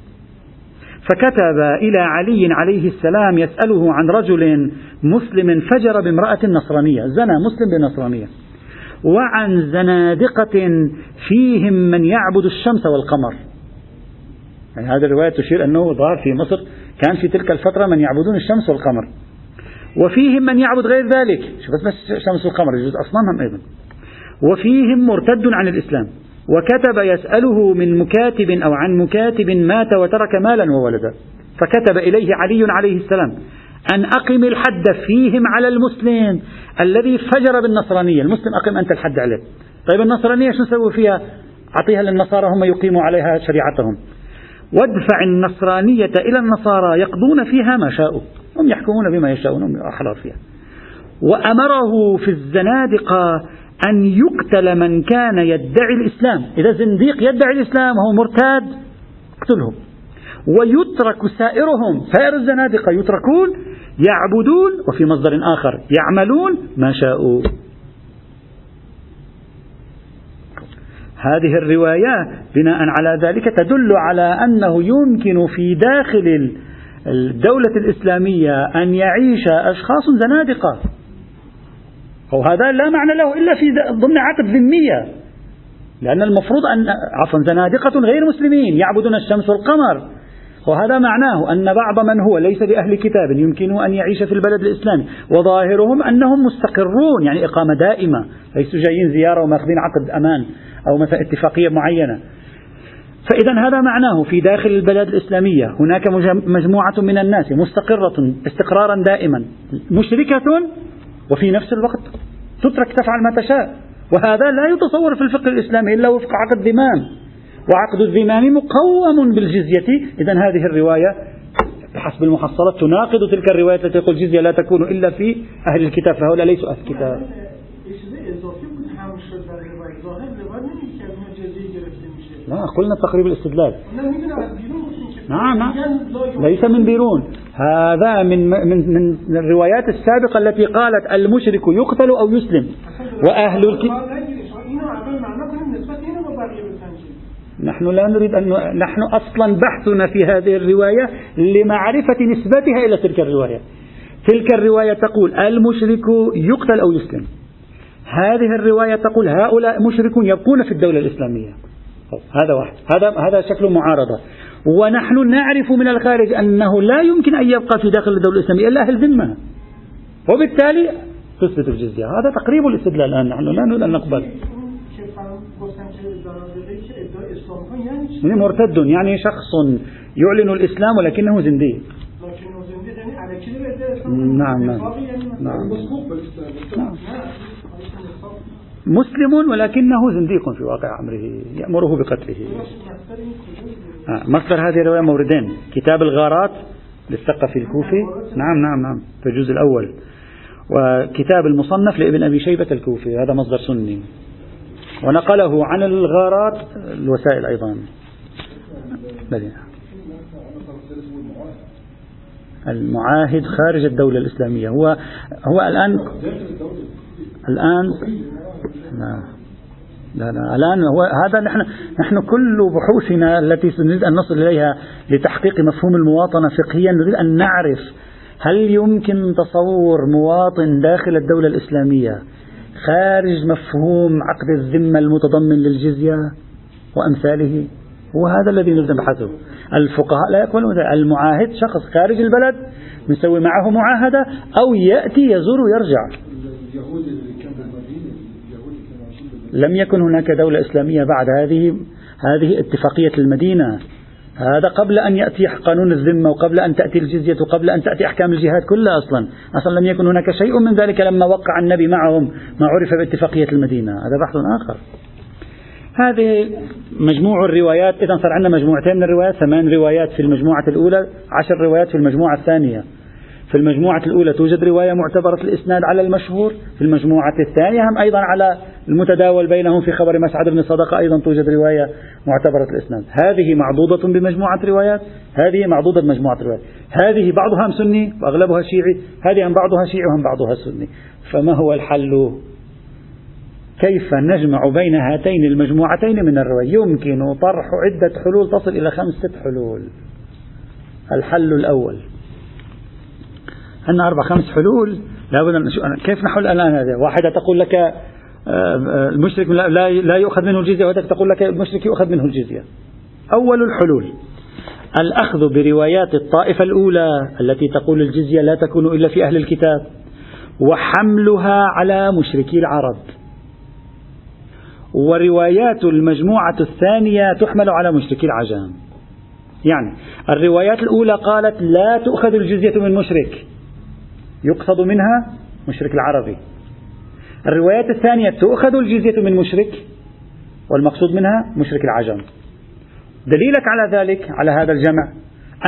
فكتب إلى علي عليه السلام يسأله عن رجل مسلم فجر بامرأة نصرانية زنى مسلم بنصرانية. وعن زنادقة فيهم من يعبد الشمس والقمر. يعني هذه الرواية تشير أنه ظهر في مصر كان في تلك الفترة من يعبدون الشمس والقمر. وفيهم من يعبد غير ذلك. شوف بس الشمس والقمر يجوز أصنامهم أيضا. وفيهم مرتد عن الإسلام. وكتب يسأله من مكاتب أو عن مكاتب مات وترك مالا وولدا. فكتب إليه علي عليه السلام أن أقم الحد فيهم على المسلم الذي فجر بالنصرانية. المسلم أقم أنت الحد عليه. طيب النصرانية شو نسوي فيها؟ أعطيها للنصارى هم يقيموا عليها شريعتهم. وادفع النصرانية إلى النصارى يقضون فيها ما شاءوا. هم يحكمون بما يشاءون هم أحرار فيها. وأمره في الزنادقة أن يقتل من كان يدعي الإسلام. إذا زنديق يدعي الإسلام وهو مرتاد اقتله ويترك سائرهم سائر الزنادقة يتركون يعبدون وفي مصدر آخر يعملون ما شاءوا. هذه الرواية بناء على ذلك تدل على أنه يمكن في داخل الدولة الإسلامية أن يعيش أشخاص زنادقة. وهذا لا معنى له إلا في ضمن عقد ذمية. لأن المفروض أن عفوا زنادقة غير مسلمين يعبدون الشمس والقمر. وهذا معناه أن بعض من هو ليس بأهل كتاب يمكنه أن يعيش في البلد الإسلامي. وظاهرهم أنهم مستقرون يعني إقامة دائمة ليسوا جايين زيارة وماخذين عقد أمان أو مثلا اتفاقية معينة. فإذا هذا معناه في داخل البلد الإسلامية هناك مجموعة من الناس مستقرة استقرارا دائما. مشركة وفي نفس الوقت تترك تفعل ما تشاء. وهذا لا يتصور في الفقه الإسلامي إلا وفق عقد ذمام وعقد الذمام مقوم بالجزية. إذا هذه الرواية بحسب المحصلات تناقض تلك الرواية التي تقول الجزية لا تكون إلا في أهل الكتاب. فهؤلاء ليسوا أهل الكتاب. لا قلنا تقريب الاستدلال. نعم. نعم ليس من بيرون. هذا من من من الروايات السابقة التي قالت المشرك يقتل أو يسلم. وأهل الكتاب نحن لا نريد أن نحن أصلا بحثنا في هذه الرواية لمعرفة نسبتها إلى تلك الرواية. تلك الرواية تقول المشرك يقتل أو يسلم. هذه الرواية تقول هؤلاء مشركون يبقون في الدولة الإسلامية. هذا واحد. هذا هذا شكل معارضة. ونحن نعرف من الخارج أنه لا يمكن أن يبقى في داخل الدولة الإسلامية إلا أهل ذمة. وبالتالي تثبت الجزية. هذا تقريب الاستدلال الآن. نحن لا نريد أن نقبل. يعني مرتد يعني شخص يعلن الإسلام ولكنه زنديق نعم نعم. نعم. مسلم ولكنه زنديق في واقع أمره يأمره بقتله. آه مصدر هذه الرواية موردين. كتاب الغارات للثقفي الكوفي. نعم نعم نعم في الجزء الأول. وكتاب المصنف لابن أبي شيبة الكوفي. هذا مصدر سني. ونقله عن الغارات الوسائل أيضا. المعاهد خارج الدولة الإسلامية. هو هو الآن الآن لا لا لا الآن هو هذا نحن نحن كل بحوثنا التي نريد أن نصل إليها لتحقيق مفهوم المواطنة فقهيا نريد أن نعرف هل يمكن تصور مواطن داخل الدولة الإسلامية خارج مفهوم عقد الذمة المتضمن للجزية وأمثاله؟ هو هذا الذي نريد نبحثه. الفقهاء لا يقبلون المعاهد شخص خارج البلد نسوي معه معاهدة أو يأتي يزور ويرجع. لم يكن هناك دولة إسلامية بعد هذه هذه اتفاقية المدينة. هذا قبل أن يأتي قانون الذمة وقبل أن تأتي الجزية وقبل أن تأتي أحكام الجهاد كلها أصلا. أصلا لم يكن هناك شيء من ذلك لما وقع النبي معهم ما عرف باتفاقية المدينة. هذا بحث آخر. هذه مجموع الروايات. إذا صار عندنا مجموعتين من الروايات. ثمان روايات في المجموعة الأولى عشر روايات في المجموعة الثانية. في المجموعة الأولى توجد رواية معتبرة الإسناد على المشهور. في المجموعة الثانية هم أيضا على المتداول بينهم في خبر مسعد بن صدقة أيضا توجد رواية معتبرة الإسناد. هذه معضوضة بمجموعة روايات. هذه معضوضة بمجموعة روايات. هذه بعضها سني وأغلبها شيعي. هذه هم بعضها شيعي وهم بعضها سني. فما هو الحل؟ كيف نجمع بين هاتين المجموعتين من الرواية يمكن طرح عدة حلول تصل إلى خمسة حلول. الحل الأول. عندنا أربع خمس حلول. لابد أن كيف نحل الآن هذا؟ واحدة تقول لك المشرك لا لا يؤخذ منه الجزية وهذا تقول لك المشرك يؤخذ منه الجزية. أول الحلول الأخذ بروايات الطائفة الأولى التي تقول الجزية لا تكون إلا في أهل الكتاب وحملها على مشركي العرب. وروايات المجموعة الثانية تحمل على مشركي العجام. يعني الروايات الأولى قالت لا تؤخذ الجزية من مشرك يقصد منها مشرك العربي. الروايات الثانية تؤخذ الجزية من مشرك والمقصود منها مشرك العجم. دليلك على ذلك على هذا الجمع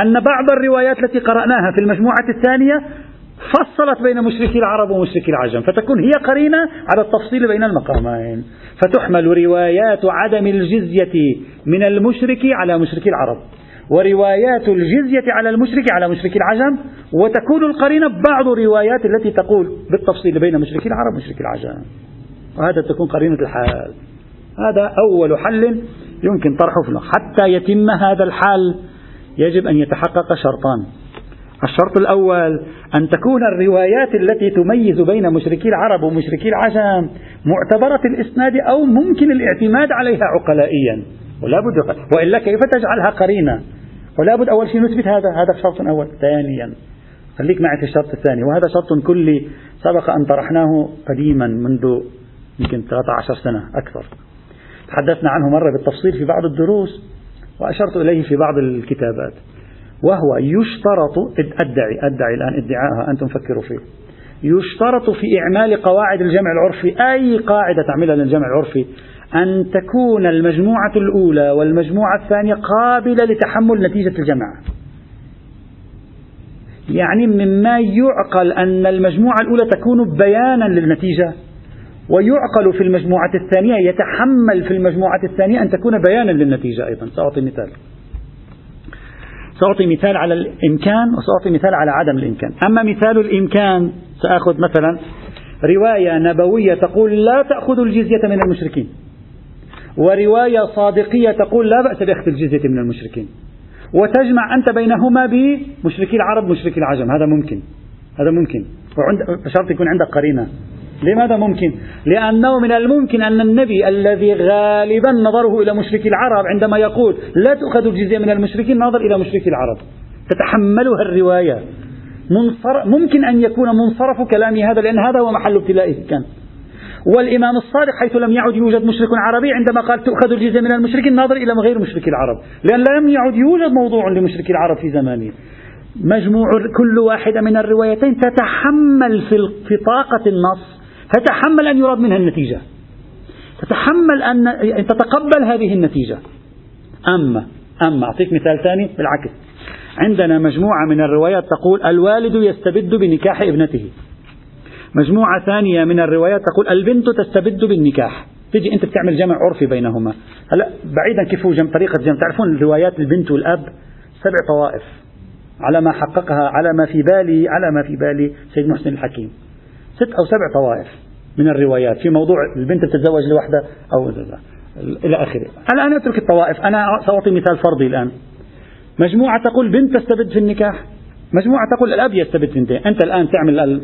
أن بعض الروايات التي قرأناها في المجموعة الثانية فصلت بين مشركي العرب ومشركي العجم فتكون هي قرينة على التفصيل بين المقامين. فتحمل روايات عدم الجزية من المشرك على مشركي العرب. وروايات الجزية على المشرك على مشرك العجم وتكون القرينة بعض الروايات التي تقول بالتفصيل بين مشرك العرب ومشرك العجم. وهذا تكون قرينة الحال. هذا أول حل يمكن طرحه في حتى يتم هذا الحال يجب أن يتحقق شرطان. الشرط الأول أن تكون الروايات التي تميز بين مشركي العرب ومشركي العجم معتبرة الإسناد أو ممكن الاعتماد عليها عقلائيا. ولا بد وإلا كيف تجعلها قرينة؟ ولا بد أول شيء نثبت هذا هذا شرط أول ثانيا. خليك معي في الشرط الثاني. وهذا شرط كلي سبق أن طرحناه قديما منذ يمكن 13 سنة أكثر. تحدثنا عنه مرة بالتفصيل في بعض الدروس وأشرت إليه في بعض الكتابات. وهو يشترط أدعي أدعي الآن ادعاءها أنتم فكروا فيه. يشترط في إعمال قواعد الجمع العرفي. أي قاعدة تعملها للجمع العرفي؟ أن تكون المجموعة الأولى والمجموعة الثانية قابلة لتحمل نتيجة الجمع يعني مما يعقل أن المجموعة الأولى تكون بيانا للنتيجة ويعقل في المجموعة الثانية يتحمل في المجموعة الثانية أن تكون بيانا للنتيجة أيضا. سأعطي مثال. سأعطي مثال على الإمكان وسأعطي مثال على عدم الإمكان. أما مثال الإمكان سأخذ مثلا رواية نبوية تقول لا تأخذوا الجزية من المشركين. ورواية صادقية تقول لا بأس بأخذ الجزية من المشركين. وتجمع أنت بينهما بمشركي العرب مشركي العجم. هذا ممكن. هذا ممكن. وعند شرط يكون عندك قرينة. لماذا ممكن؟ لأنه من الممكن أن النبي الذي غالبا نظره إلى مشركي العرب عندما يقول لا تؤخذ الجزية من المشركين ناظر إلى مشركي العرب. تتحملها الرواية. ممكن أن يكون منصرف كلامي هذا لأن هذا هو محل ابتلائه. كان. والإمام الصادق حيث لم يعد يوجد مشرك عربي عندما قال تؤخذ الجزية من المشركين ناظر إلى غير مشركي العرب. لأن لم يعد يوجد موضوع لمشركي العرب في زمانه. مجموع كل واحدة من الروايتين تتحمل في طاقة النص. تتحمل أن يراد منها النتيجة. تتحمل أن تتقبل هذه النتيجة. أما أما أعطيك مثال ثاني. بالعكس. عندنا مجموعة من الروايات تقول الوالد يستبد بنكاح ابنته. مجموعة ثانية من الروايات تقول البنت تستبد بالنكاح. تجي أنت بتعمل جمع عرفي بينهما. هلا بعيدا كيف هو جمع طريقة جمع. تعرفون الروايات البنت والأب؟ سبع طوائف. على ما حققها على ما في بالي على ما في بالي سيد محسن الحكيم. ست أو سبع طوائف من الروايات. في موضوع البنت بتتزوج لوحدها أو إلى آخره. الآن أترك الطوائف. أنا سأعطي مثال فرضي الآن. مجموعة تقول بنت تستبد في النكاح. مجموعة تقول الأب يستبد بنتين أنت الآن تعمل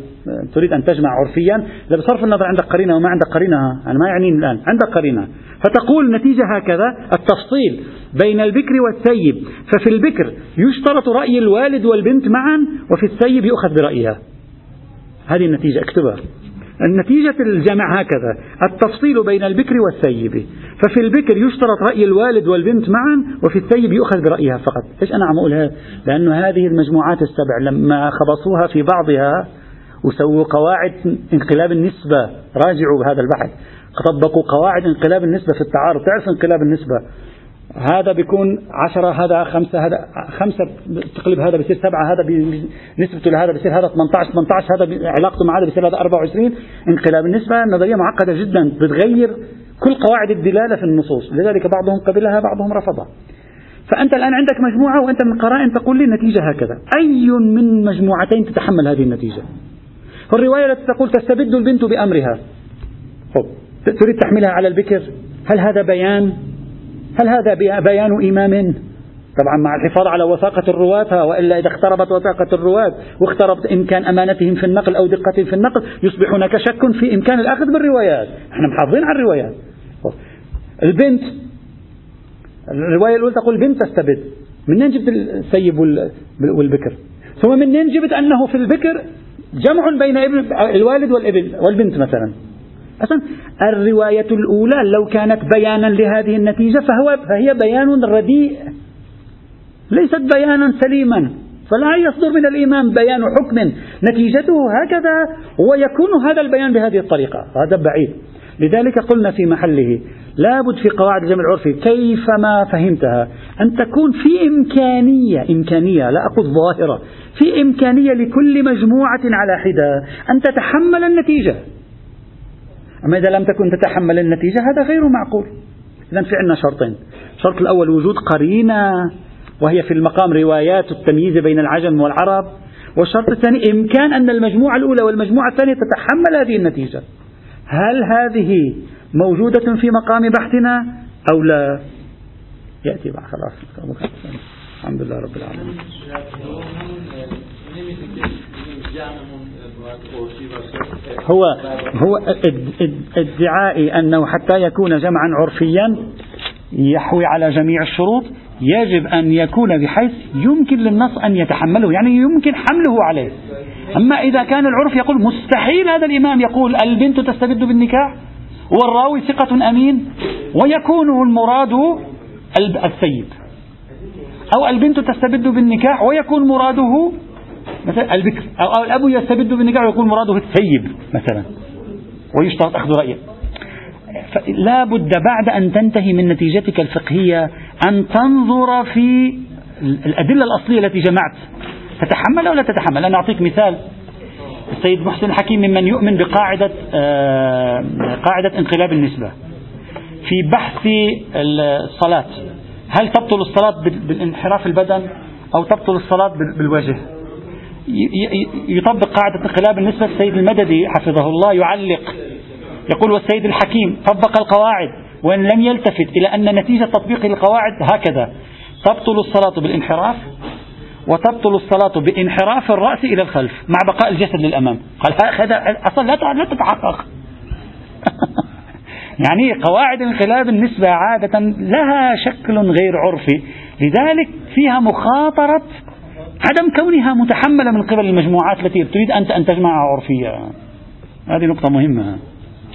تريد أن تجمع عرفيا. بصرف النظر عندك قرينة وما عندك قرينة أنا ما يعنيني الآن. عندك قرينة فتقول النتيجة هكذا التفصيل بين البكر والثيب ففي البكر يشترط رأي الوالد والبنت معا وفي الثيب يؤخذ برأيها. هذه النتيجة. اكتبها. النتيجة الجمع هكذا. التفصيل بين البكر والثيب. ففي البكر يشترط رأي الوالد والبنت معا وفي الثيب يؤخذ برأيها فقط. ليش أنا عم أقول لأن هذه المجموعات السبع لما خبصوها في بعضها وسووا قواعد انقلاب النسبة. راجعوا بهذا البحث. طبقوا قواعد انقلاب النسبة في التعارض تعرف انقلاب النسبة؟ هذا بيكون عشرة هذا خمسة هذا خمسة تقلب هذا بصير سبعة هذا نسبته لهذا بصير هذا 18 18 هذا علاقته مع هذا بصير هذا 24 انقلاب النسبة نظرية معقدة جدا بتغير كل قواعد الدلالة في النصوص. لذلك بعضهم قبلها بعضهم رفضها. فأنت الآن عندك مجموعة وأنت من قرائن تقول لي النتيجة هكذا. أي من مجموعتين تتحمل هذه النتيجة؟ الرواية التي تقول تستبد البنت بأمرها. تريد تحملها على البكر؟ هل هذا بيان؟ هل هذا بيان إمام؟ طبعا مع الحفاظ على وثاقة الرواة وإلا إذا اختربت وثاقة الرواة واختربت إمكان أمانتهم في النقل أو دقتهم في النقل يصبح هناك شك في إمكان الأخذ بالروايات. إحنا محافظين على الروايات. البنت الرواية الأولى تقول البنت تستبد. منين جبت السيب والبكر؟ ثم منين جبت أنه في البكر جمع بين ابن الوالد والابن والبنت مثلا؟ أصلا الرواية الأولى لو كانت بيانا لهذه النتيجة فهو فهي بيان رديء ليست بيانا سليما فلا يصدر من الإمام بيان حكم نتيجته هكذا ويكون هذا البيان بهذه الطريقة هذا بعيد. لذلك قلنا في محله لابد في قواعد الجمع العرفي كيفما فهمتها أن تكون في إمكانية إمكانية لا أقول ظاهرة في إمكانية لكل مجموعة على حدة أن تتحمل النتيجة. أما إذا لم تكن تتحمل النتيجة هذا غير معقول إذا في عندنا شرطين الشرط الأول وجود قرينة وهي في المقام روايات التمييز بين العجم والعرب والشرط الثاني إمكان أن المجموعة الأولى والمجموعة الثانية تتحمل هذه النتيجة هل هذه موجودة في مقام بحثنا أو لا يأتي بعد خلاص الحمد لله رب العالمين هو هو ادعائي أنه حتى يكون جمعا عرفيا يحوي على جميع الشروط يجب أن يكون بحيث يمكن للنص أن يتحمله يعني يمكن حمله عليه. أما إذا كان العرف يقول مستحيل هذا الإمام يقول البنت تستبد بالنكاح والراوي ثقة أمين ويكون المراد السيد. أو البنت تستبد بالنكاح ويكون مراده مثلا البكر أو الأب يستبد بالنكاح ويكون مراده الثيب مثلا ويشترط أخذ رأيه. لا بد بعد أن تنتهي من نتيجتك الفقهية أن تنظر في الأدلة الأصلية التي جمعت. تتحمل أو لا تتحمل؟ أنا أعطيك مثال. السيد محسن الحكيم ممن يؤمن بقاعدة آه، قاعدة انقلاب النسبة. في بحث الصلاة هل تبطل الصلاة بالانحراف البدن أو تبطل الصلاة بالوجه؟ يطبق قاعدة انقلاب النسبة السيد المددي حفظه الله يعلق. يقول والسيد الحكيم طبق القواعد وإن لم يلتفت إلى أن نتيجة تطبيق القواعد هكذا. تبطل الصلاة بالانحراف وتبطل الصلاة بانحراف الرأس إلى الخلف مع بقاء الجسد للأمام. قال هذا أصلا لا تتحقق يعني قواعد انقلاب النسبة عادة لها شكل غير عرفي. لذلك فيها مخاطرة عدم كونها متحملة من قبل المجموعات التي تريد أنت أن تجمعها عرفية هذه نقطة مهمة.